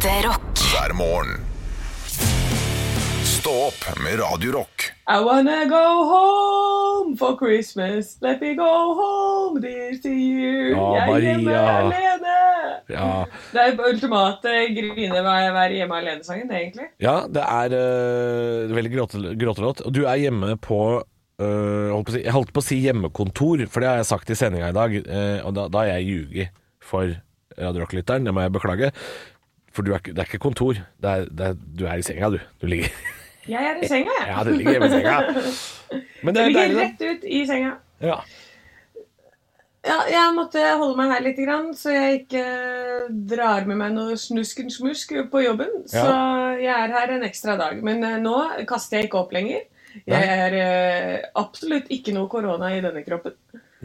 Ekte rock. hver morgen. Stå opp med Radio Rock. I wanna go home for Christmas. Let me go home this year. Ja, jeg er hjemme Maria. alene. Ja, Det er ultimate grine være hjemme alene-sangen, egentlig. ja det er uh, veldig gråte- gråtelåt. Og du er hjemme på Uh, holdt på å si, Jeg holdt på å si hjemmekontor, for det har jeg sagt i sendinga i dag. Uh, og da, da har jeg ljuget for Radio Rock-lytteren, det må jeg beklage. For er, det er ikke kontor. Det er, det er, du er i senga, du. Du ligger Jeg er i senga, jeg. Ja, du ligger hjemme i senga. Men det er ligger rett ut i senga. Ja. Ja, jeg måtte holde meg her litt, grann, så jeg ikke drar med meg noe snusken-smusk på jobben. Så jeg er her en ekstra dag. Men eh, nå kaster jeg ikke opp lenger. Jeg er eh, absolutt ikke noe korona i denne kroppen.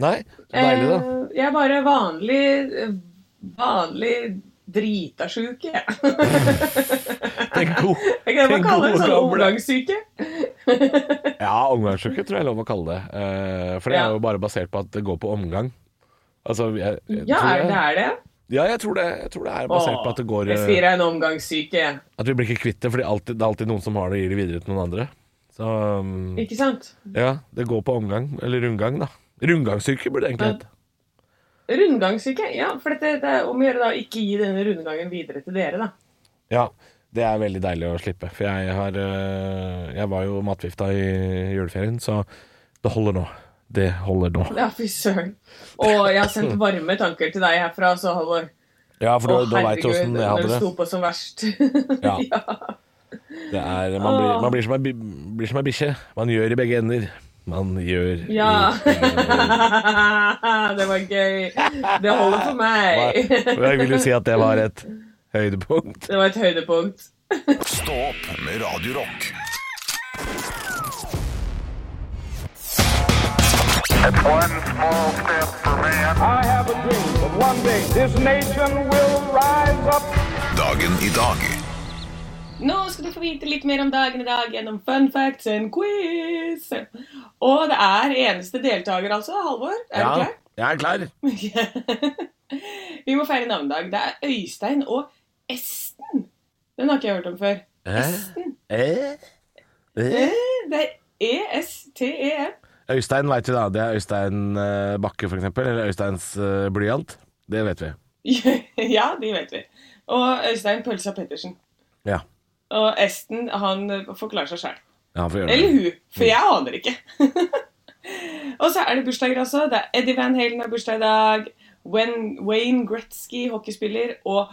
Nei, så deilig, da. Eh, jeg er bare vanlig Vanlig drita sjuk, jeg. Den god, Jeg kan bare kalle det gode sånn omgangssyke. Ja, omgangssyke tror jeg er lov å kalle det. Eh, for det er jo bare basert på at det går på omgang. Altså, jeg, jeg, Ja, er det er det? Ja, jeg tror det, jeg tror det er basert på at det går Jeg sier jeg er en omgangssyke. At vi blir ikke kvitt det, for det er alltid, det noen som har det og gir det videre til noen andre. Så um, Ikke sant? ja, det går på omgang. Eller rundgang, da. Rundgangssyke burde det egentlig hete. Rundgangssyke? Ja, for dette, det er om å gjøre da ikke gi denne rundgangen videre til dere, da. Ja, det er veldig deilig å slippe. For jeg har eh, Jeg var jo matvifta i juleferien, så det holder nå. Det holder nå. Ja, fy søren. Og jeg har sendt varme tanker til deg herfra, så Halvor. Ja, for da, da veit du åssen jeg hadde det det. sto på som verst. Ja. Det er, man, blir, man blir som ei bikkje. Man gjør i begge ender. Man gjør Ja. i det var gøy. Det holder for meg. Jeg vil jo si at det var et høydepunkt. Det var et høydepunkt. Stå opp med Radio Rock. One small step for man. I have a dream that one day this nation will rise up. Dagen i dag. Nå skal du få vite litt mer om dagen i dag gjennom fun facts and quiz. Og det er eneste deltaker, altså. Halvor, er Ja, du klar? jeg er klar. Vi må feire navnedag. Det er Øystein og Esten. Den har ikke jeg hørt om før. Esten. Eh? Eh? Det er E-S-T-E-N. Øystein veit vi, da. Det er Øystein eh, Bakke, eksempel. Eller Øysteins eh, blyant. Det vet vi. ja, de vet vi. Og Øystein Pølsa Pettersen. Ja. Og Esten, han forklarer seg sjøl. ja Eller hun, for jeg aner ikke. og så er det bursdager også. Det er Eddie Van Halen har bursdag i dag. Wayne Gretzky, hockeyspiller. Og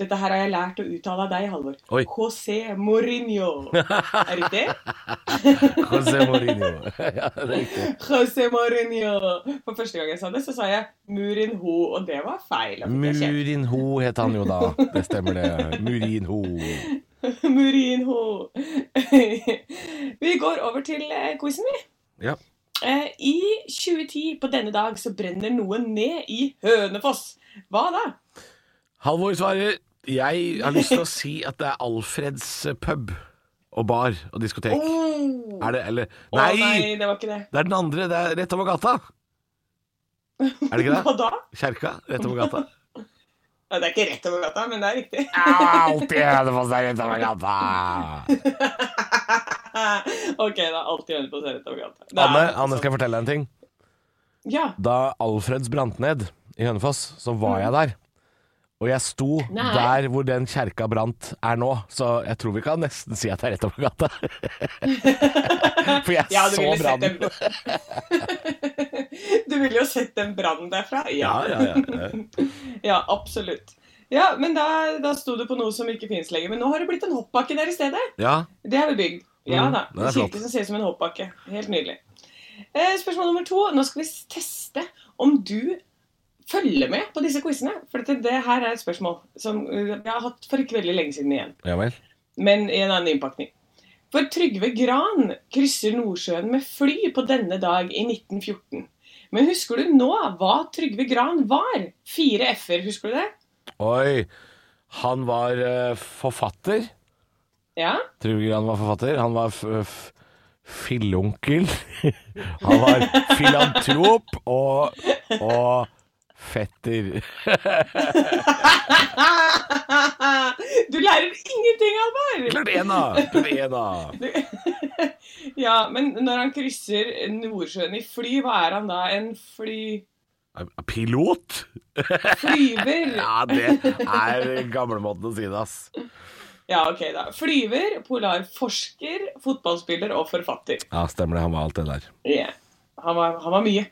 dette her har jeg lært å uttale av deg, Halvor. Oi. José Mourinho. Er det det? José Mourinho. ja, det er riktig. José Mourinho. For første gang jeg sa det, så sa jeg Murinho, og det var feil. Murinho het han jo da. Det stemmer, det. Murinho. Murinho. vi går over til eh, quizen, vi. Ja. Eh, I 2010 på denne dag så brenner noe ned i Hønefoss. Hva da? Halvor svarer Jeg har lyst til å si at det er Alfreds pub og bar og diskotek. Er det, eller nei, Nei! nei, det var ikke det. Det er den andre. Det er rett over gata. Er det ikke Hva det? da? Kjerka rett over gata. Det er ikke rett over gata, men det er riktig. Alltid Hønefoss er rett over gata. ok, da. Alltid Hønefoss er rett over gata. Det er Anne, altså- Anne, skal jeg fortelle deg en ting? Ja. Da Alfreds brant ned i Hønefoss, så var jeg der. Og jeg sto Nei. der hvor den kjerka brant er nå, så jeg tror vi kan nesten si at det er rett over gata. For jeg ja, så brannen. Du ville jo sett den brannen derfra. Ja, ja, ja. Ja, absolutt. Ja, men da, da sto du på noe som ikke finnes lenger. Men nå har det blitt en hoppbakke der i stedet. ja. Det har vi bygd. Ja Mm, da. Mm, En kirke som ser ut som en hoppbakke. Helt nydelig. Eh, spørsmål nummer to. Nå skal vi teste om du følger med på disse quizene. For dette, det her er et spørsmål som vi jeg har hatt for ikke veldig lenge siden igjen. Ja vel. Men i en annen innpakning. For Trygve Gran krysser Nordsjøen med fly på denne dag i 1914. Men husker du nå hva Trygve Gran var? Fire f-er, husker du det? Oi. Han var uh, forfatter. Ja? Trygve Gran var forfatter. Han var f fillonkel. Han var filantrop og, og fetter. Du lærer ingenting, Alvar! Klart én, da! Klart én, da. Ja, men når han krysser Nordsjøen i fly, hva er han da? En fly... Pilot? Flyver? Ja, det er gamlemåten å si det, ass. Ja, ok da. Flyver, polarforsker, fotballspiller og forfatter. Ja, stemmer det. Han var alt det der. Ja, han, var, han var mye.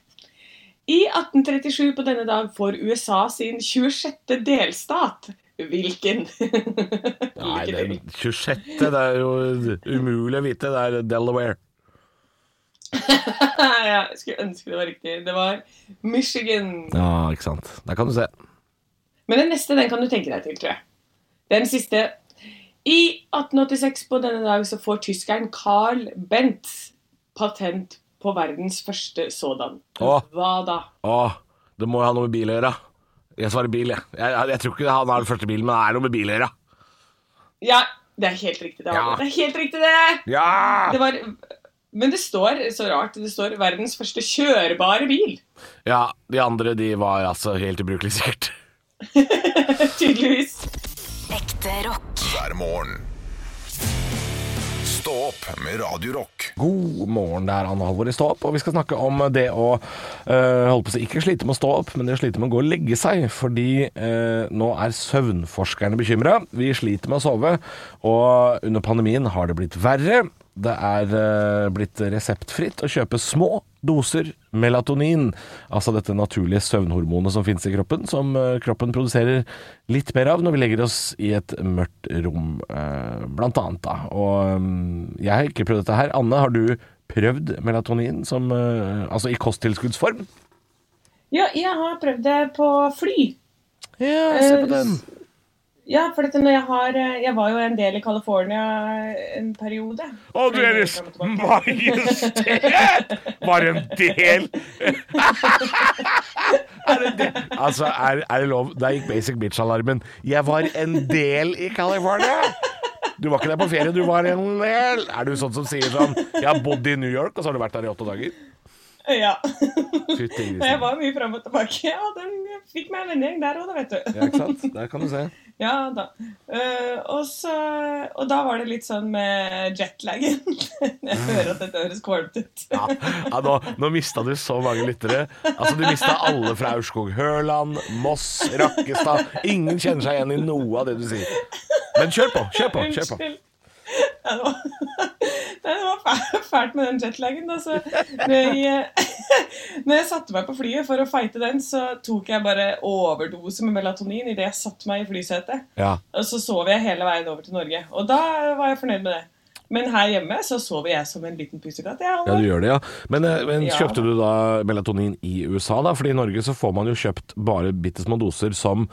I 1837 på denne dag får USA sin 26. delstat. Hvilken? Nei, den 26. Det er jo umulig å vite. Det er Delaware. ja, jeg skulle ønske det var riktig. Det var Michigan. Ja, ikke sant. Der kan du se. Men den neste den kan du tenke deg til, tror jeg. Den siste. I 1886 på denne dag så får tyskeren Carl Bentz patent på verdens første sådan. Åh. Hva da? Åh, det må jo ha noe med bil å gjøre. Jeg svarer bil, jeg. Jeg, jeg, jeg tror ikke han har den første bilen, men det er noe med bil å gjøre. Ja, det er helt riktig. Det, Ja. Det er helt riktig, det! Ja! det var, men det står så rart. Det står 'verdens første kjørbare bil'. Ja, de andre de var altså helt ubrukelige, sikkert. Tydeligvis. Ekte rock. hver morgen. Stå opp med Radio Rock. God morgen, det er Anne Halvor i Stå opp, og vi skal snakke om det å øh, holde på å si, ikke slite med å stå opp, men det å slite med å gå og legge seg. Fordi øh, nå er søvnforskerne bekymra. Vi sliter med å sove, og under pandemien har det blitt verre. Det er øh, blitt reseptfritt å kjøpe små doser melatonin, altså dette naturlige søvnhormonet som finnes i kroppen, som øh, kroppen produserer litt mer av når vi legger oss i et mørkt rom, øh, blant annet da. Og jeg har ikke prøvd dette her. Anne, har du prøvd melatonin som, altså i kosttilskuddsform? Ja, jeg har prøvd det på fly. Ja, se på den. Ja, for dette når jeg har eh, Jeg var jo en del i California en periode. Å, deres er tilbake. majestet! Var en del Er det det? Altså, er, er det lov? Der gikk Basic Bitch-alarmen. Jeg var en del i California! Du var ikke der på ferie, du var en del. Er du sånn som sier sånn Jeg har bodd i New York, og så har du vært der i åtte dager? Ja. Fytti Jeg var mye fram og tilbake. Ja, den fikk meg en vennegjeng der òg, da, vet du. Ja, ikke sant? Der kan du se. Ja da. Uh, og, så, og da var det litt sånn med jetlagen. jeg hører at dette høres kvalmt ut. Ja, ja nå, nå mista du så mange lyttere. Altså, Du mista alle fra Aurskog-Høland, Moss, Rakkestad. Ingen kjenner seg igjen i noe av det du sier. Men kjør på, kjør på. kjør på. Ja, det var, det var fælt med den jetlagen. Altså, når, jeg, når jeg satte meg på flyet for å fighte den, så tok jeg bare overdose med melatonin idet jeg satte meg i flysetet. Ja. Og så sov jeg hele veien over til Norge. Og da var jeg fornøyd med det. Men her hjemme så sover jeg som en liten pusekatt. Ja, Ja, du gjør det, ja. Men, men kjøpte Ja. du da melatonin i USA, da? Fordi i Norge så får man jo kjøpt bare bitte små doser som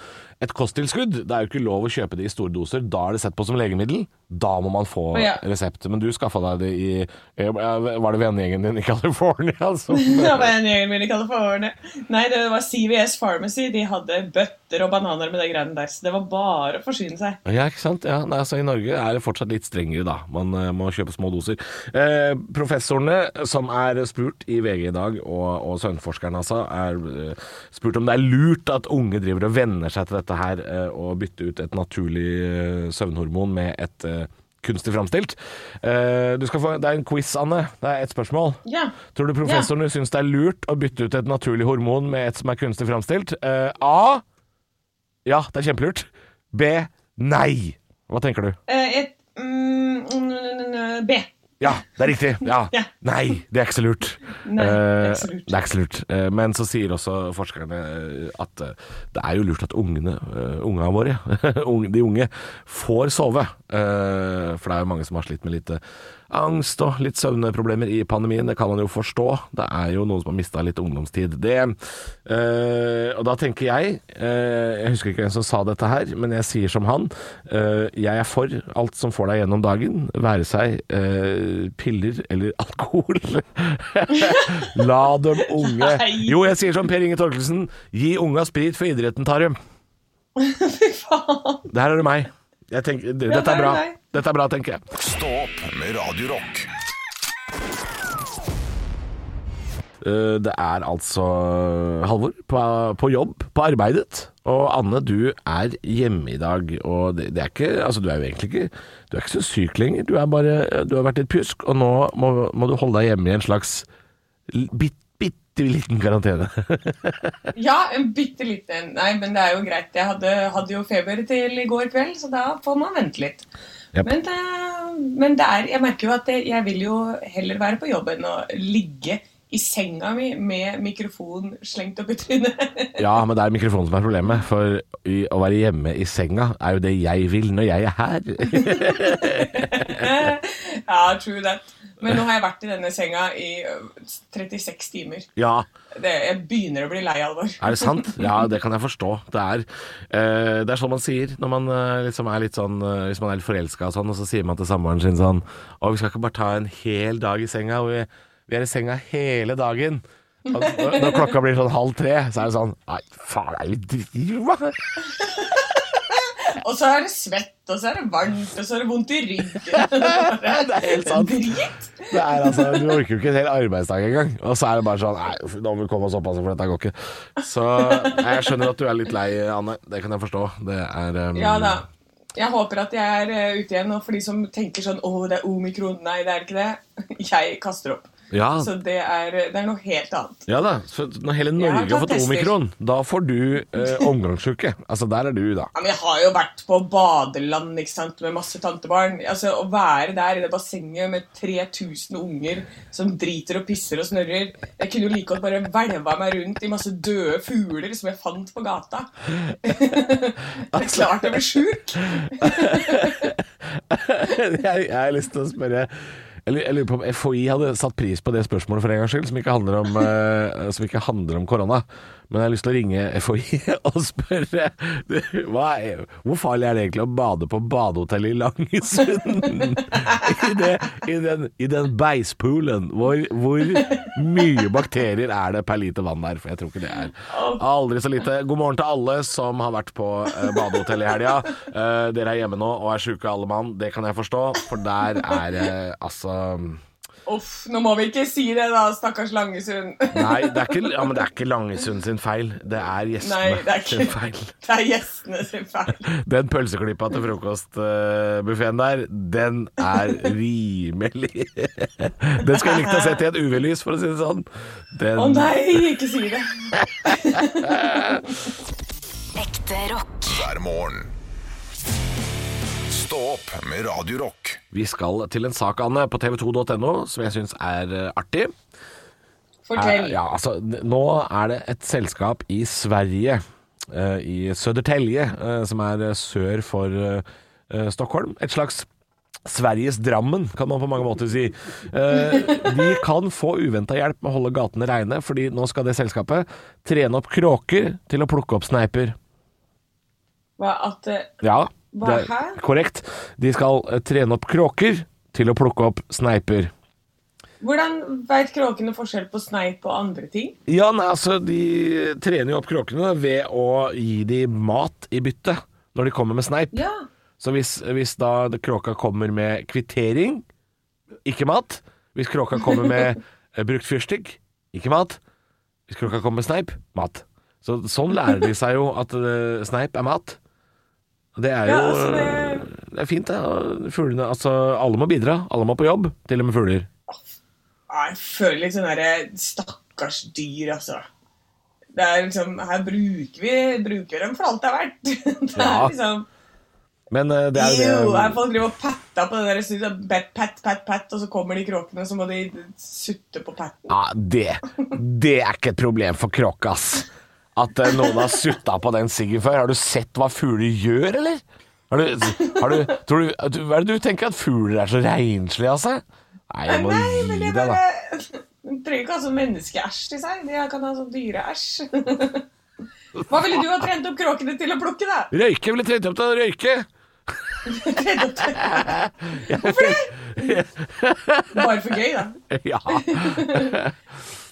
et kosttilskudd. Det er jo ikke lov å kjøpe det i store doser. Da er det sett på som legemiddel. Da må man få Ja. resept. Men du skaffa deg det i eh, Var det vennegjengen din i California Altså? Ja, vennegjengen min i California. Nei, det var CVS Pharmacy. De hadde bøtter og bananer med de greiene der. Så det var bare å forsyne seg. Ja, ikke sant? Ja, nei, altså I Norge er det fortsatt litt strengere, da. Man uh, må kjøpe små doser. Eh, professorene som er spurt i VG i dag, og, og søvnforskerne altså, er uh, spurt om det er lurt at unge driver og venner seg til dette her, å bytte ut et naturlig eh, søvnhormon med et eh, kunstig framstilt. Eh, du skal få, det er en quiz, Anne. Det er ett spørsmål. Ja. Tror du professorene syns det er lurt å bytte ut et naturlig hormon med et som er kunstig framstilt? Eh, A. Ja, det er kjempelurt. B. Nei. Hva tenker du? Eh, et, mm, B. Ja, det er riktig. Ja. Ja. Nei, det er ikke så lurt. Nei, det er ikke Eh, lurt. det er ikke så lurt. Eh, Men så sier også forskerne eh, at det er jo lurt at ungene, ungene våre, de unge, får sove. For det er jo mange som har slitt med litt eh, angst og litt søvnproblemer i pandemien. Det kan man jo forstå. Det er jo noen som har mista litt ungdomstid. Det øh, Og da tenker jeg øh, Jeg husker ikke hvem som sa dette her, men jeg sier som han. Øh, Jeg er for alt som får deg gjennom dagen, være seg piller eller alkohol. La dem unge Jo, jeg sier som Per Inge Torkelsen. Gi unga sprit, for idretten tar dem. Fy faen. Der er det meg. Jeg tenker, dette er bra. Dette er bra, tenker jeg. Stå opp med Radio Rock. Eh, Det er altså Halvor på, på jobb, på arbeidet. Og Anne, du er hjemme i dag. Og det, det er ikke Altså, du er jo egentlig ikke Du er ikke så syk lenger. Du er bare Du har vært litt pjusk, og nå må, må du holde deg hjemme i en slags bitte, bitte liten karantene. Ja, en bitte liten. Nei, men det er jo greit. Jeg hadde, hadde jo feber til i går kveld, så da får man vente litt. Japp. Men, men det jeg merker jo at jeg vil jo heller være på jobb enn å ligge i senga mi med mikrofon slengt opp i trynet. Ja, men det er mikrofonen som er problemet. For å være hjemme i senga er jo det jeg vil når jeg er her. ja, true that. Men nå har jeg vært i denne senga i 36 timer. ja, Det, jeg begynner å bli lei alvor. Er det sant? Ja, det kan jeg forstå. Det er, uh, det er sånn man sier når man uh, liksom er litt sånn uh, Hvis man er litt forelska og sånn, og så sier man til samboeren sin sånn Å, vi skal ikke bare ta en hel dag i senga, og vi, vi er i senga hele dagen. Og når, klokka blir sånn halv tre, så er det sånn Nei, faen, er vi driver Og så er det svett, og så er det varmt, og så er det vondt i ryggen. Det er helt sant. Drit. Det er altså, Du orker jo ikke en hel arbeidsdag engang. Og så er det bare sånn Nei, nå må vi komme oss opp, altså, for dette går ikke. Så nei, jeg skjønner at du er litt lei, Anne. Det kan jeg forstå. Det er um, Ja da. Jeg håper at jeg er eh, ute igjen. Og for de som tenker sånn Å, det er omikron. Nei, det er ikke det. Jeg kaster opp. Ja, Så det er, det er noe helt annet. ja da. Så når hele Norge har fått omikron, da får du eh, omgangsuke. Altså, der er du, da. Ja, men jeg har jo vært på badeland ikke sant, med masse tantebarn. Altså, Å være der i det bassenget med 3000 unger som driter og pisser og snørrer Jeg kunne jo like godt bare hvelva meg rundt i masse døde fugler som jeg fant på gata. det er klart jeg blir sjuk. jeg, jeg har lyst til å spørre jeg lurer- på om FHI hadde satt pris på det spørsmålet for en gangs skyld, som ikke handler om, eh, som ikke handler om korona. Men jeg har lyst til å ringe FHI og spørre er, Hvor farlig er det egentlig å bade på badehotellet i Langesund? I, i, den, I den beispoolen. Hvor, hvor mye bakterier er det per liter vann der? For jeg tror ikke det er aldri så lite. God morgen til alle som har vært på badehotellet badehotell i helga. Uh, dere er hjemme nå og er sjuke alle mann. Det kan jeg forstå, for der er det altså Uff, nå må vi ikke si det, da, stakkars Langesund. Nei, det er ikke, ja, men det er ikke Langesund sin feil. Det er gjestene Nei, det er sin feil. Det er gjestene sin feil. Den pølseklippa til frokostbuffeen der, den er rimelig Den skulle jeg likt å se til et UV-lys, for å si det sånn. Den, Å nei, ikke si det. Ekte rock. hver morgen. Stå opp med Radio Rock. Vi skal til en sak, Anne, på tv2.no som jeg syns er eh, artig. Fortell. Er, Ja, altså, nå er det et selskap i Sverige, uh, i Södertälje, uh, som er sør for uh, Stockholm. Et slags Sveriges Drammen, kan man på mange måter si. Eh, de kan få uventa hjelp med å holde gatene reine, fordi nå skal det selskapet trene opp kråker til å plukke opp sneiper. Hva, at, det... Ja, Hva, det er korrekt. De skal eh, trene opp kråker til å plukke opp sneiper. hvordan veit kråkene forskjell på sneip og andre ting? Ja, nei, altså, de trener jo opp kråkene ved å gi dem mat i bytte når de kommer med sneip. Ja. Så hvis, hvis da kråka kommer med kvittering, ikke mat. Hvis kråka kommer med eh, brukt fyrstikk, ikke mat. Hvis kråka kommer med sneip, mat. Så sånn lærer de seg jo at uh, sneip er mat. Det er jo Ja, altså, det- det er fint, det. Fuglene Altså, alle må bidra. Alle må på jobb, til og med fugler. Jeg føler litt sånn derre Stakkars dyr, altså. Det er liksom, Her bruker vi bruker dem for alt det er verdt. Det er Ja. liksom Men eh, det er Jo, jo det folk driver og patter på det der pat, pat, pat, pat, og så kommer de kråkene, så må de sutte på patten. Ja, det, det er ikke et problem for kråke, ass. At eh, noen har sutta på den siggen før. Har du sett hva fugler gjør, eller? Har du, har du, tror du, hva er det du tenker at fugler er så renslige av seg? Nei, jeg må Nei, gi det deg, da. De trenger ikke ha sånn menneskeæsj i seg. De kan ha sånn dyreæsj. Hva ville du ha trent opp kråkene til å plukke, da? Røyke ville trent opp til å røyke. Hvorfor det? Bare for gøy, da. Ja.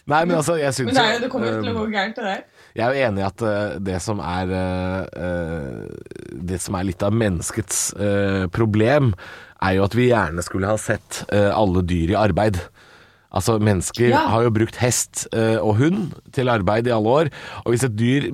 Nei, men altså, jeg syns Men det, er det kommer jo til å gå gærent, det der. Jeg er jo enig i at eh, det som er eh, eh, Det som er litt av menneskets problem, er jo at vi gjerne skulle ha sett alle dyr i arbeid. Altså, mennesker Ja. har jo brukt hest og hund til arbeid i alle år, og hvis et dyr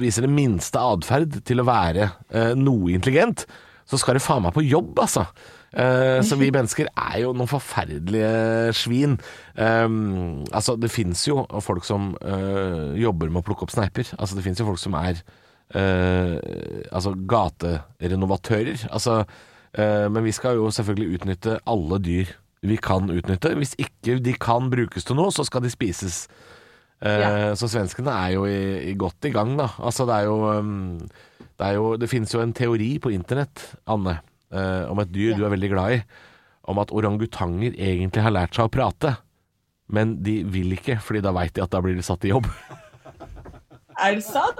viser det minste atferd til å være noe intelligent, så skal det faen meg på jobb, altså. Eh, så vi mennesker er jo noen forferdelige svin. Um, altså, det fins jo folk som uh, jobber med å plukke opp sneiper. Altså, det fins jo folk som er uh, altså gaterenovatører. Altså, uh, men vi skal jo selvfølgelig utnytte alle dyr vi kan utnytte. Hvis ikke de kan brukes til noe, så skal de spises. Ja. Så svenskene er jo i, i godt i gang, da. Altså, det er jo um, Det, er jo, det finnes jo en teori på internett, Anne, eh, om et dyr du er veldig glad i, om at orangutanger egentlig har lært seg å prate. Men de vil ikke, fordi da veit de at da blir de satt i jobb. Er det sant?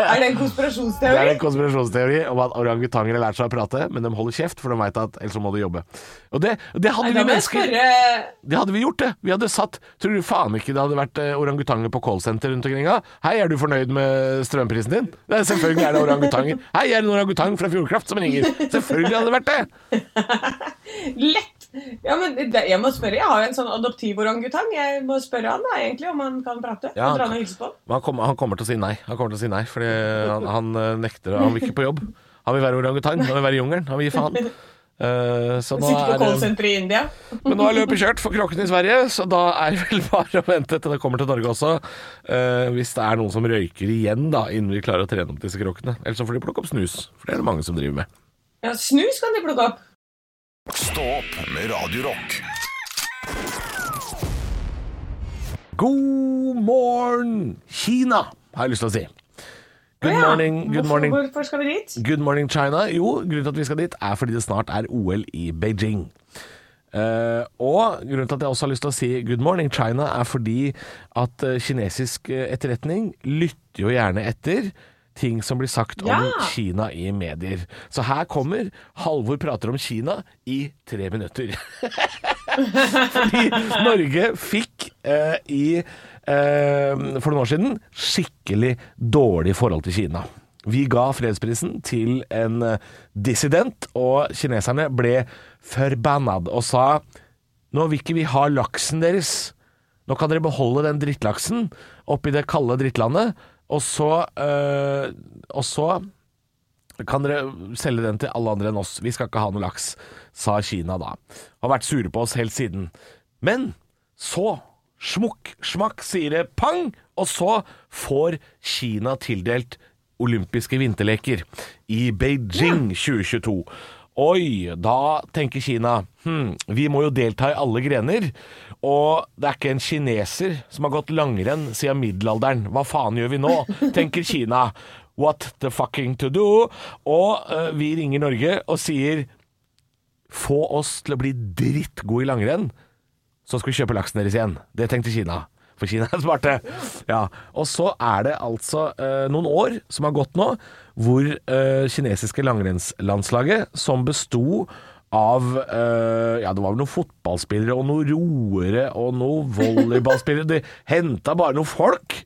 Er det en Det er en konspirasjonsteori om at orangutanger har lært seg å prate, men de holder kjeft, for de veit at ellers må de jobbe. Og det, det hadde Nei, vi jeg mennesker spørre Det hadde vi gjort, det. Vi hadde satt Tror du faen ikke det hadde vært eh, orangutanger på callsenter rundt omkring? Hei, er du fornøyd med strømprisen din? Det er, selvfølgelig er det orangutanger. Hei, er det en orangutang fra Fjordkraft som ringer? Selvfølgelig hadde det vært det! Lett! Ja, men det, jeg må spørre. Jeg har jo en sånn adoptiv orangutang. Jeg må spørre han da, egentlig om han kan prate. Ja, han kan- han. Kommer, han kommer til å si nei. Han kommer til å si nei, fordi han, han eh, nekter Han vil ikke på jobb. Han vil være orangutang. Han vil være i jungelen. Han vil gi faen. Uh, så nå er det i India. Men nå er løpet kjørt for kråkene i Sverige, så da er det vel bare å vente til det kommer til Norge også. Uh, hvis det er noen som røyker igjen, da, innen vi klarer å trene opp disse kråkene. Ellers så får de plukke opp snus, for det er det mange som driver med. Ja, snus kan de plukke opp. Stå opp med Radio Rock. God morgen, Kina, har jeg lyst til å si. Good morning, good morning. Hvorfor skal vi dit? Good morning China. Jo, grunnen til at vi skal dit er fordi det snart er OL i Beijing. Uh, og grunnen til at jeg også har lyst til å si good morning China, er fordi at eh, kinesisk eh, etterretning lytter jo gjerne etter ting som blir sagt om Kina i medier. Så her kommer Halvor prater om Kina i tre minutter. fordi Norge fikk eh, i eh, for noen år siden skikkelig dårlig forhold til Kina. Vi ga fredsprisen til en eh, dissident, og kineserne ble forbannad og sa nå vil ikke vi ha laksen deres. Nå kan dere beholde den drittlaksen oppi det kalde drittlandet, og så, eh, og så kan dere selge den til alle andre enn oss. Vi skal ikke ha noe laks, sa Kina da. Har vært sure på oss helt siden. Men så, smukk, smakk, sier det pang, og så får Kina tildelt olympiske vinterleker i Beijing 2022. Oi, da tenker Kina hm, vi må jo delta i alle grener. Og det er ikke en kineser som har gått langrenn siden middelalderen. Hva faen gjør vi nå? tenker Kina. What the fucking to do? Og uh, vi ringer Norge og sier få oss til å bli drittgode i langrenn, så skal vi kjøpe laksen deres igjen. Det tenkte Kina. For Kina er smarte. Ja. Og så er det altså uh, noen år som har gått nå, hvor uh, kinesiske langrennslandslaget, som besto av uh, Ja, det var vel noen fotballspillere og noen roere og noen volleyballspillere. De henta bare noen folk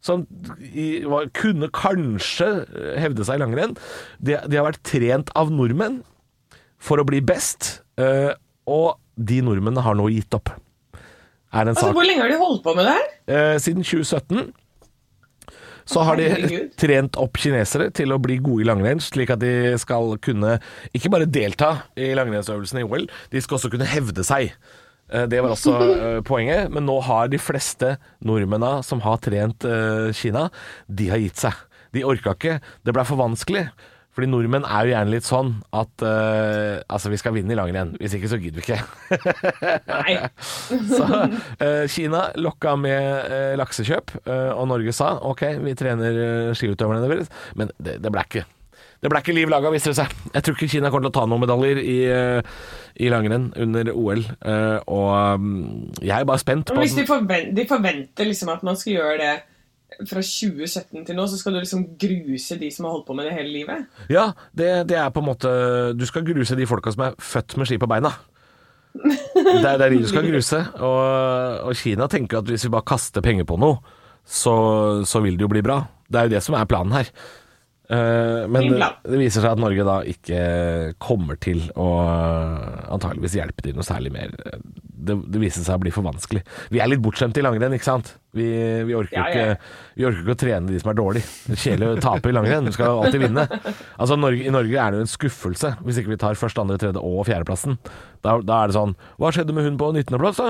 som i, var, kunne kanskje eh, hevde seg i langrenn. De, de har vært trent av nordmenn for å bli best, uh, og de nordmennene har nå gitt opp. Er en Altså, hvor lenge har de holdt på med det her? Uh, Siden 2017 så har de trent opp kinesere til å bli gode i langrenn, slik at de skal kunne ikke bare delta i langrennsøvelsene i OL, de skal også kunne hevde seg. Eh, Det var også eh, poenget, men nå har de fleste nordmennene som har trent eh, Kina, de har gitt seg. De orka ikke. Det blei for vanskelig. Fordi nordmenn er jo gjerne litt sånn at uh, altså, vi skal vinne i langrenn. Hvis ikke, så gidder vi ikke. Nei. Så uh, Kina lokka med uh, laksekjøp, og Norge sa ok, vi trener skiutøverne deres, men det, det ble ikke. Det ble ikke liv laga, viser det seg. Jeg tror ikke Kina kommer til å ta noen medaljer i, i langrenn under OL. og mm, jeg er bare spent på Men hvis de, forventer, de forventer liksom at man skal gjøre det fra 2017 til nå, så skal du liksom gruse de som har holdt på med det hele livet? Ja, det, det er på en måte Du skal gruse de folka som er født med ski på beina. Det er, det er de du skal gruse. Og, og Kina tenker at hvis vi bare kaster penger på noe, så, så vil det jo bli bra. Det er jo det som er planen her. Eh, men det, viser seg at Norge da ikke kommer til å antageligvis hjelpe til noe særlig mer. det, det viser seg å bli for vanskelig. Vi er litt bortskjemte i langrenn, ikke sant? Vi, vi, orker Ja, ja. Ikke, vi orker ikke å trene de som er dårlige. Det er kjedelig å tape i langrenn. Du skal alltid vinne. Altså, Norge, I Norge er det jo en skuffelse hvis ikke vi tar første, andre, tredje og fjerdeplassen. Da, da er det sånn Hva skjedde med hun på 19.-plass?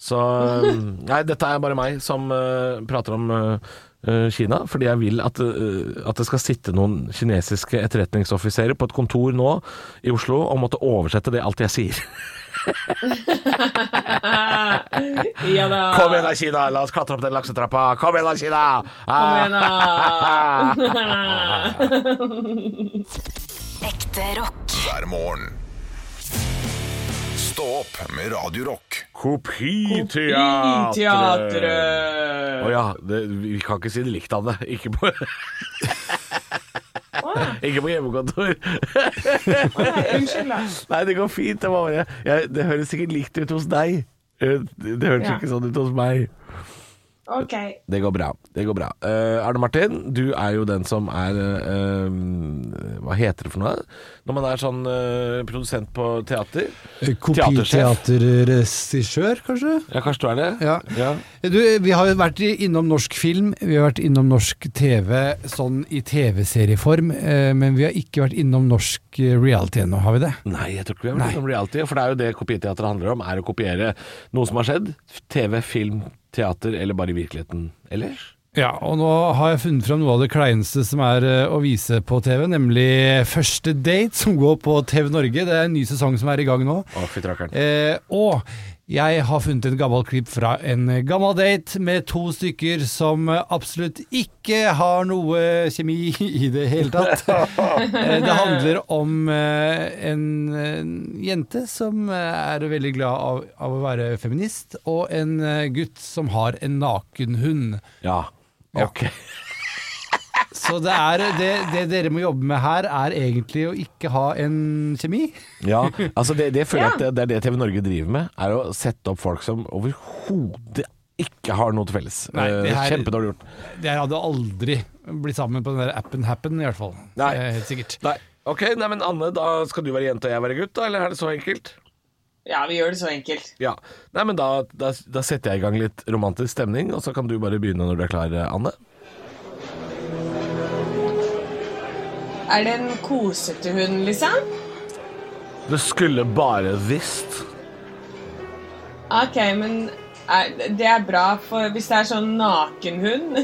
Så Nei, dette er bare meg som uh, prater om eh, eh, Kina, fordi jeg vil at, eh, at det skal sitte noen kinesiske etterretningsoffiserer på et kontor nå i Oslo og måtte oversette det alt jeg sier. Ja da. Kom igjen da, Kina! La oss klatre opp den laksetrappa! Kom igjen da, Kina! Kom igjen, da. Ekte rock. hver morgen. Stå opp med Radio Rock. Kopiteatret! Teatret. Å ja, det, vi kan ikke si det likt, Anne. Ikke på Ikke på hjemmekontor. Unnskyld, da. Nei, det går fint. Det, var bare, jeg, det høres sikkert likt ut hos deg. Eh, Det høres Ja. ikke sånn ut hos meg. Ok. Det går bra. det går bra Uh, Arne Martin, du er jo den som er uh, Hva heter det for noe? Når man er sånn uh, produsent på teater? Kopiteaterregissør, kanskje? Ja, kanskje du er det? Ja. Du, vi har jo vært innom norsk film, vi har vært innom norsk TV sånn i TV-serieform, men vi har ikke vært innom norsk reality ennå, har vi det? Nei, jeg tror ikke vi har vært Nei. innom reality. For det er jo det kopiteater handler om, er å kopiere noe som har skjedd. TV, film, teater eller bare i virkeligheten ellers. Ja, og nå har jeg funnet fram noe av det kleineste som er eh, å vise på TV, nemlig Første date, som går på TV Norge. Det er en ny sesong som er i gang nå. Å, fy. Eh, og jeg har funnet en gammel klipp fra en gammel date med to stykker som absolutt ikke har noe kjemi i det hele tatt. Det handler om eh, en, en jente som er veldig glad av, av å være feminist, og en eh, gutt som har en nakenhund. Ja. Ja. Så det, er, det, det dere må jobbe med her, er egentlig å ikke ha en kjemi. Ja, altså det, det føler jeg Ja. at det, det er det TV Norge driver med, er å sette opp folk som overhodet ikke har noe til felles. Nei, det Eh, her- Kjempedårlig gjort. Jeg hadde aldri blitt sammen på den der appen Happen, i hvert fall. Nei. Helt sikkert. Nei, ok, nei, men Anne, da skal du være jente og jeg være gutt, da, eller er det så enkelt? Ja, vi gjør det så enkelt. Ja. Nei, men da, da, da setter jeg i gang litt romantisk stemning, og så kan du bare begynne når du er klar, Anne. Er det en kosete hund, liksom? Du skulle bare visst. Ok, men er, det er bra, for hvis det er sånn nakenhund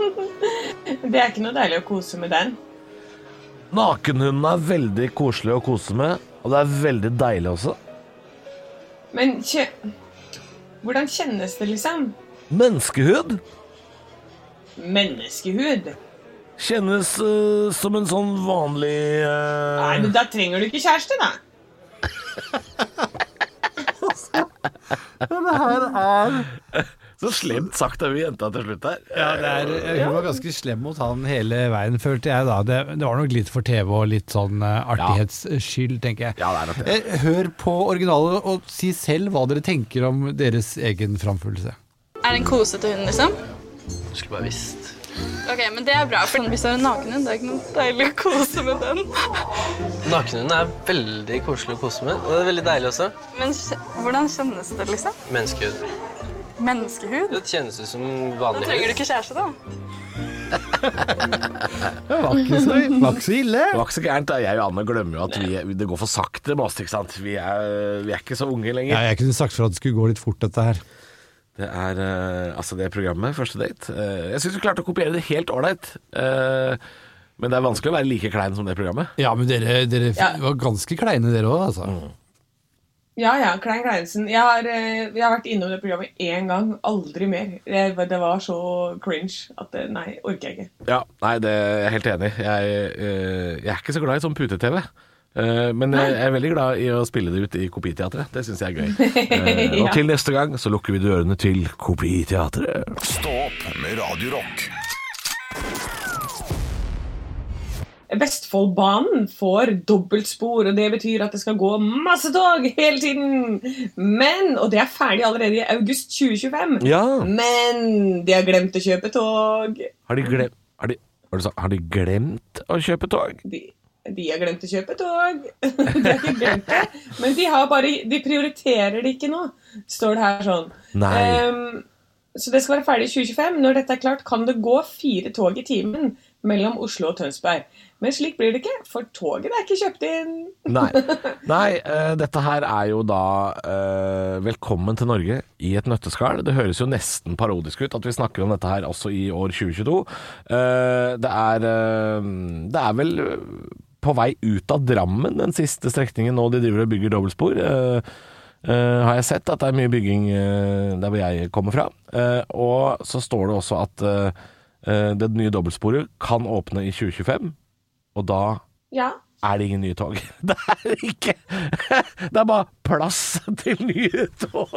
Det er ikke noe deilig å kose med den. Nakenhunden er veldig koselig å kose med, og det er veldig deilig også. Men kjø... hvordan kjennes det, liksom? Menneskehud Menneskehud? Kjennes uh, som en sånn vanlig uh... Nei, men da trenger du ikke kjæreste, da. Så slemt sagt av jenta til slutt her. Ja, det er, hun var ganske slem mot han hele veien, følte jeg da. Det, det var nok litt for TV og litt sånn artighetsskyld, tenker jeg. Ja, det er nok det. Eh, Hør på originalet og si selv hva dere tenker om deres egen framførelse. Er det en kosete hund, liksom? Skulle bare visst. Ok, men det er bra, for hvis du har en nakenhund, det er ikke noe deilig å kose med den. Nakenhunden er veldig koselig å kose med, og det er veldig deilig også. Men hvordan kjennes det, liksom? Menneskehud. Menneskehud? Det kjennes ut som Da vanlig trenger du hud. ikke kjæreste, da. Det var ikke så, var ikke så ille. Det var ikke så gærent. da. Jeg og Anne glemmer jo at vi, det går for sakte med oss. ikke sant? Vi er, vi er ikke så unge lenger. Ja, jeg kunne sagt for at det skulle gå litt fort, dette her. Det er eh, altså det programmet, Første date. eh, jeg syns vi klarte å kopiere det helt ålreit. eh, men det er vanskelig å være like klein som det programmet. Ja, men dere, dere Ja. var ganske kleine, dere òg, altså. Ja, ja, Klein Kleinsen. Jeg har, eh, jeg har vært innom det programmet én gang, aldri mer. Det, det var så cringe at det, nei, orker jeg ikke. Ja, Nei, det er jeg helt enig i. Jeg, eh, jeg er ikke så glad i sånn pute-TV. Eh, men jeg er veldig glad i å spille det ut i Kopiteatret. Det syns jeg er gøy. Eh, og til neste gang så lukker vi dørene til Kopiteatret. Stå opp med Radiorock. Vestfoldbanen får dobbeltspor, og det betyr at det skal gå masse tog hele tiden. Men, Og det er ferdig allerede i august 2025. Ja. Men de har glemt å kjøpe tog. Har de glemt har de, har sa? har de glemt å kjøpe tog? De, De har glemt å kjøpe tog. de har ikke glemt det. Men de, har bare, de prioriterer det ikke nå, står det her sånn. Ehm, så det skal være ferdig i 2025. Når dette er klart, kan det gå fire tog i timen mellom Oslo og Tønsberg. Men slik blir det ikke, for toget er ikke kjøpt inn. Nei, Nei uh, dette her er jo da uh, Velkommen til Norge i et nøtteskall. Det høres jo nesten parodisk ut at vi snakker om dette her også i år 2022. Uh, det, er, eh, det er vel på vei ut av Drammen, den siste strekningen nå de driver og bygger dobbeltspor. Eh, eh, har jeg sett at det er mye bygging eh, der hvor jeg kommer fra. Og så står det også at det nye dobbeltsporet kan åpne i 2025, og da Ja. er det ingen nye tog. Det er ikke Det er bare plass til nye tog.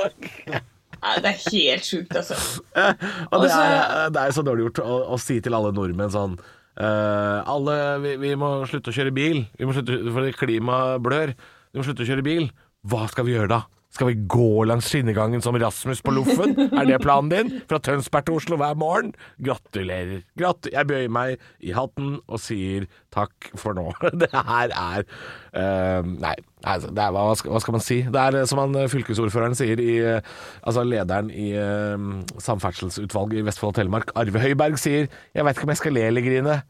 Nei, det er helt sjukt, altså. Og det er, det er så dårlig gjort å, å si til alle nordmenn sånn eh, Alle, vi, vi må slutte å kjøre bil. Vi må slutte, fordi klimaet blør. Vi må slutte å kjøre bil. Hva skal vi gjøre da? Skal vi gå langs skinnegangen som Rasmus på Loffen? Er det planen din? Fra Tønsberg til Oslo hver morgen? Gratulerer. Grat jeg bøyer meg i hatten og sier takk for nå. Det her er uh, Nei, altså, det er, hva, skal, hva skal man si? Det er eh, som han eh, fylkesordføreren sier i Altså lederen i uh, samferdselsutvalget i Vestfold og Telemark, Arve Høiberg, sier 'Jeg veit ikke om jeg skal le eller grine'.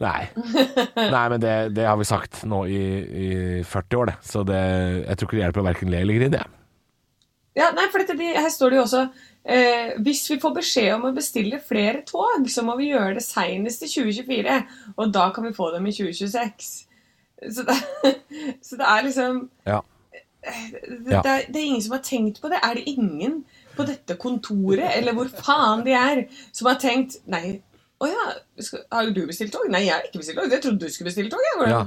Nei. Nei, men det, det har vi sagt nå i, i 40 år, det. Så det, jeg tror ikke det hjelper å verken le eller grine. jeg. Ja, nei, for dette, her står det jo også eh, Hvis vi får beskjed om å bestille flere tog, så må vi gjøre det senest i 2024. Og da kan vi få dem i 2026. Så det, så det er liksom Ja. det, det, er, det er ingen som har tenkt på det. Er det ingen på dette kontoret, eller hvor faen de er, som har tenkt Nei, å ja, skal, har du bestilt tog? Nei, jeg har ikke bestilt tog. Jeg trodde du skulle bestille tog. Ja.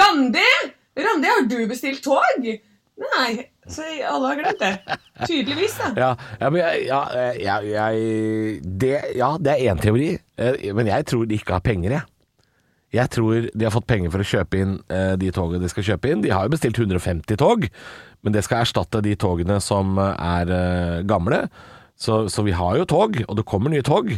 Randi! Randi, har du bestilt tog? Nei, så alle har glemt det. Tydeligvis, da. Ja, ja, men jeg, ja, jeg, jeg det, ja, det er én teori, eh, men jeg tror de ikke har penger, jeg. Jeg tror de har fått penger for å kjøpe inn eh, de togene de skal kjøpe inn. De har jo bestilt 150 tog, men det skal erstatte de togene som er eh, gamle. Så, så vi har jo tog, og det kommer nye tog.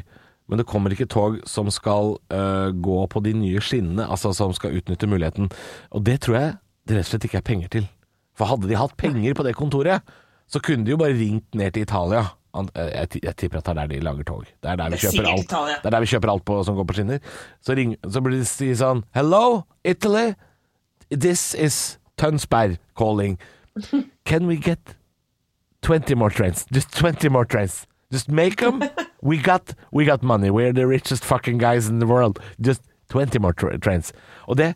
Men det kommer ikke tog som skal eh, gå på de nye skinnene, altså som skal utnytte muligheten. Og det tror jeg det rett og slett ikke er penger til. For hadde de hatt penger på det kontoret, så kunne de jo bare ringt ned til Italia. Eh, Jeg, tipper at det er der de lager tog. Det er der vi er kjøper alt. Det er der vi kjøper alt på, som går på skinner. Så, ring, så burde de si sånn Hello, Italy. This is Tønsberg calling. Can we get 20 more trains? Just 20 more trains. Just make them. We got, we got money. We're the richest fucking guys in the world. Just 20 more tra trains. Og det,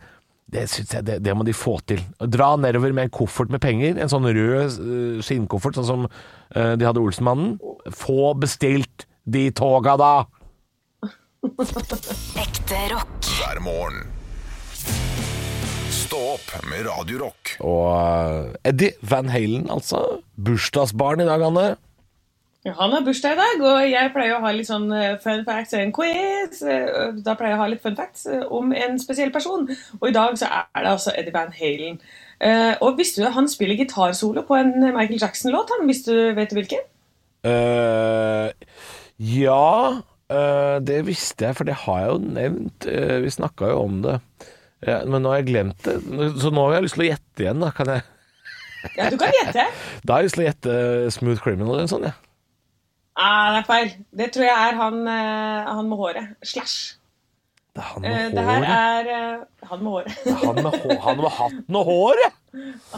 det synes jeg, det, det må de få til. Dra nedover med en koffert med penger, en sånn rød uh, skinnkoffert, sånn som eh, de hadde Olsenmannen. Få bestilt de toga, da! Ekte rock. hver morgen. Stå opp med Radiorock. Og eh, Eddie Van Halen, altså. Bursdagsbarn i dag, Anne. Ja, Han har bursdag i dag, og jeg pleier å ha litt sånn eh, fun facts og en quiz. eh, Da pleier jeg å ha litt fun facts eh, om en spesiell person. Og i dag så er det altså Eddie Van Halen. Og visste du at han spiller gitarsolo på en Michael Jackson-låt? han? Hvis du vet hvilken? Uh, ja, uh, det visste jeg, for det har jeg jo nevnt. Uh, vi snakka jo om det. Ja, men nå har jeg glemt det. Så nå har jeg lyst til å gjette igjen, da. Kan jeg? Ja, du kan gjette. Da har jeg lyst til å gjette Smooth Criminal eller sånn, ja. Ah, det er feil. Det tror jeg er han, eh, han med håret. Slash. Det er han Eh, med det her håret. er eh, han med håret. Han med, hå han med hatten og håret!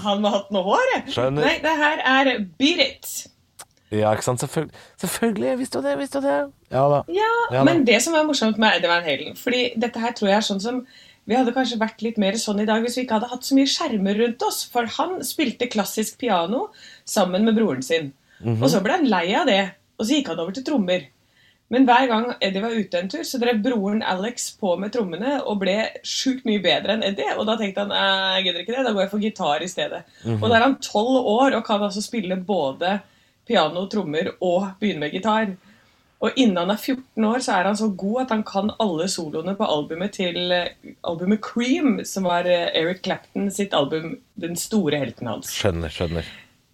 han med hatten og håret. Skjønner. Nei, det her er Beat It. Ja, ikke sant. Selvfølgelig. Selvfølgelig. Jeg visste jo det, visste jo det. Ja da. Ja, Ja da. men det som er morsomt med Eddie Van Halen Fordi dette her tror jeg er sånn som Vi hadde kanskje vært litt mer sånn i dag hvis vi ikke hadde hatt så mye skjermer rundt oss. For han spilte klassisk piano sammen med broren sin. Mhm. Og så ble han lei av det, og så gikk han over til trommer. Men hver gang Eddie var ute en tur, så drev broren Alex på med trommene og ble sjukt mye bedre enn Eddie. Og da tenkte han "Eh, jeg gidder ikke det, da går jeg for gitar i stedet. Mhm. Og da er han tolv år og kan altså spille både piano, trommer og begynne med gitar. Og innen han er 14 år, så er han så god at han kan alle soloene på albumet til eh, albumet Cream, som var eh, Eric Clapton sitt album, den store helten hans. Skjønner, skjønner.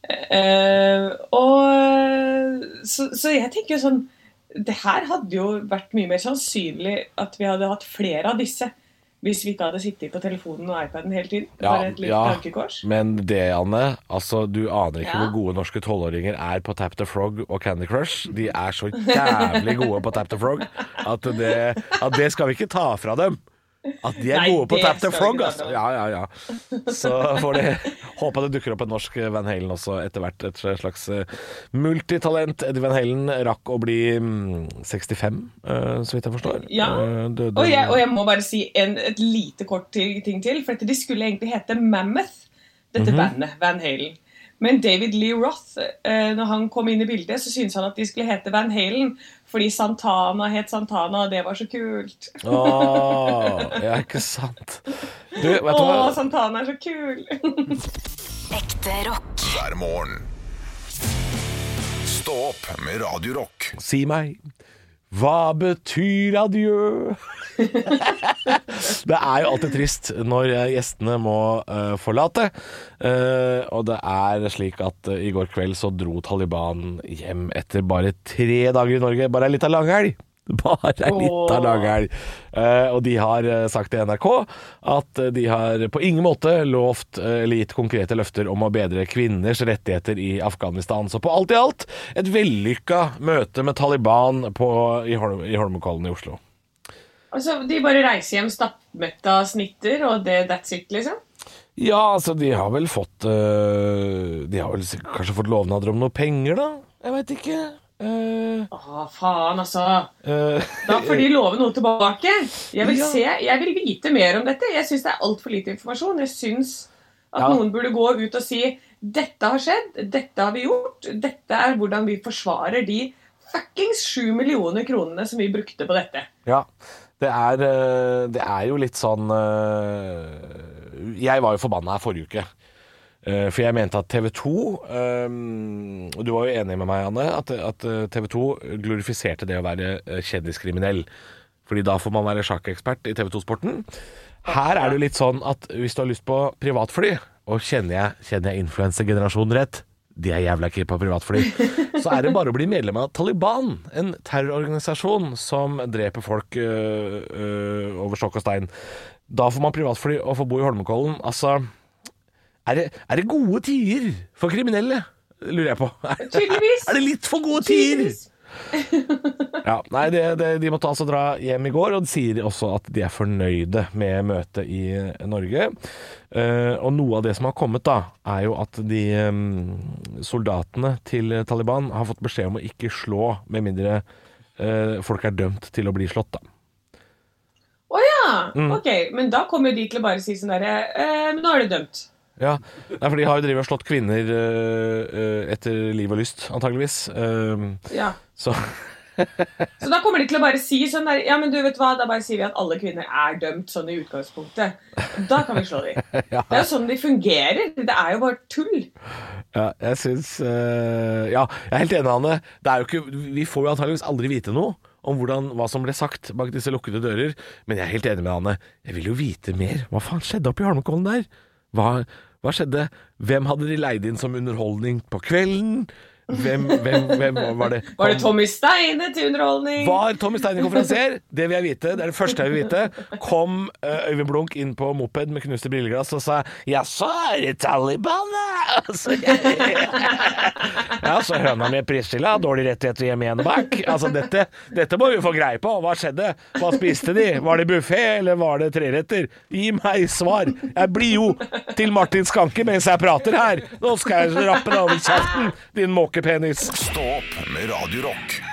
Eh, og så, så jeg tenker jo sånn Det her hadde jo vært mye mer sannsynlig at vi hadde hatt flere av disse hvis vi ikke hadde sittet på telefonen og iPaden hele tiden. Ja, Bare et lite ja. Men det, Anne, altså du aner ikke Ja. hvor gode norske tolvåringer er på Tap the Frog og Candy Crush. De er så jævlig gode på Tap the Frog at det, at det skal vi ikke ta fra dem. At de er Nei, gode på Tap the Frog, altså. Ja, ja, ja. Så får de håpe det dukker opp en norsk Van Halen også etter hvert. Et slags eh, multitalent. Eddie Van Halen rakk å bli mm, 65, eh, så vidt jeg forstår. Ja. Eh, døde- Og jeg, og jeg må bare si en, et lite kort ting til. For de skulle egentlig hete Mammoth, dette Mhm. bandet, Van Halen. Men David Lee Roth, eh, når han kom inn i bildet, så syntes han at de skulle hete Van Halen fordi Santana het Santana, og det var så kult. Åh, ja, ikke sant. Du, vet du Å? Santana er så kul! Ekte rock. hver morgen. Stå opp med Radio Rock. Si meg, hva betyr adjø? det er jo alltid trist når eh, gjestene må uh, forlate. Uh, og det er slik at uh, i går kveld så dro Taliban hjem etter bare tre dager i Norge. Bare ei lita langhelg. Bare ei lita langhelg. Eh, og de har eh, sagt til NRK at de har på ingen måte lovt eh, eller gitt konkrete løfter om å bedre kvinners rettigheter i Afghanistan. Så på alt i alt et vellykka møte med Taliban på, i, Holm, i Holmenkollen i Oslo. Altså, De bare reiser hjem stappmette av snitter, og det, that's it, liksom? Ja, altså de har vel fått De har vel kanskje fått lovnader om noe penger, da? Jeg veit ikke. Eh, Å, faen, altså. Uh, Da får de love noe tilbake. Jeg vil Ja. se, jeg vil vite mer om dette. Jeg syns det er altfor lite informasjon. Jeg syns at Ja. noen burde gå ut og si dette har skjedd, dette har vi gjort, dette er hvordan vi forsvarer de fuckings sju millioner kronene som vi brukte på dette. Ja, det er, eh, det er jo litt sånn Jeg var jo forbanna her forrige uke. Eh, For jeg mente at TV 2 Og du var jo enig med meg, Anne, at, TV 2 glorifiserte det å være eh, kjendiskriminell. Fordi da får man være sjakkekspert i TV 2-sporten. Her er det jo litt sånn at hvis du har lyst på privatfly, og kjenner jeg, kjenner jeg influensergenerasjonen rett, de er jævla keen på privatfly, så er det bare å bli medlem av Taliban, en terrororganisasjon som dreper folk øh, øh, over stokk og stein. Da får man privatfly og får bo i Holmenkollen. Altså, er det, er det gode tider for kriminelle? Lurer jeg på. Tydeligvis. er det litt for gode tider? Ja, nei, det, det, De måtte altså dra hjem i går, og de sier også at de er fornøyde med møtet i Norge. Uh, og noe av det som har kommet, da, er jo at de um, soldatene til Taliban har fått beskjed om å ikke slå med mindre uh, folk er dømt til å bli slått, da. Å ja! Mm. Ok, men da kommer de til å bare si sånn derre uh, Men nå er du dømt. Ja, Nei, for de har jo drevet og slått kvinner eh, etter liv og lyst, antageligvis. Eh, Ja. så Så da kommer de til å bare si sånn der Ja, men du vet hva, da bare sier vi at alle kvinner er dømt sånn i utgangspunktet. Da kan vi slå dem. ja. Det er jo sånn de fungerer. Det er jo bare tull. Ja, jeg syns uh, Ja, jeg er helt enig, Anne. Det er jo ikke, vi får jo antageligvis aldri vite noe om hvordan, hva som ble sagt bak disse lukkede dører. Men jeg er helt enig med Anne. Jeg vil jo vite mer. Hva faen skjedde oppi Holmenkollen der? Hva, hva skjedde? Hvem hadde de leid inn som underholdning på kvelden? Hvem, hvem, hvem var det? Var det Tommy Steine til underholdning? Var Tommy Steine konferansier? Det vil jeg vite. Det er det første jeg vil vite. Kom eh, Øyvind Blunk inn på moped med knuste brilleglass og sa 'Jaså, er det Taliban, da?' Altså, ja, så høna mi prisstilla, dårlig rettigheter hjemme igjen og bak. Altså, dette, dette må vi få greie på. Hva skjedde? Hva spiste de? Var det buffé, eller var det treretter? Gi meg svar. Jeg blir jo til Martin Skanke mens jeg prater her. Nå skal jeg rappe deg over kjeften, din måkepenis. Stå opp med Radio Rock.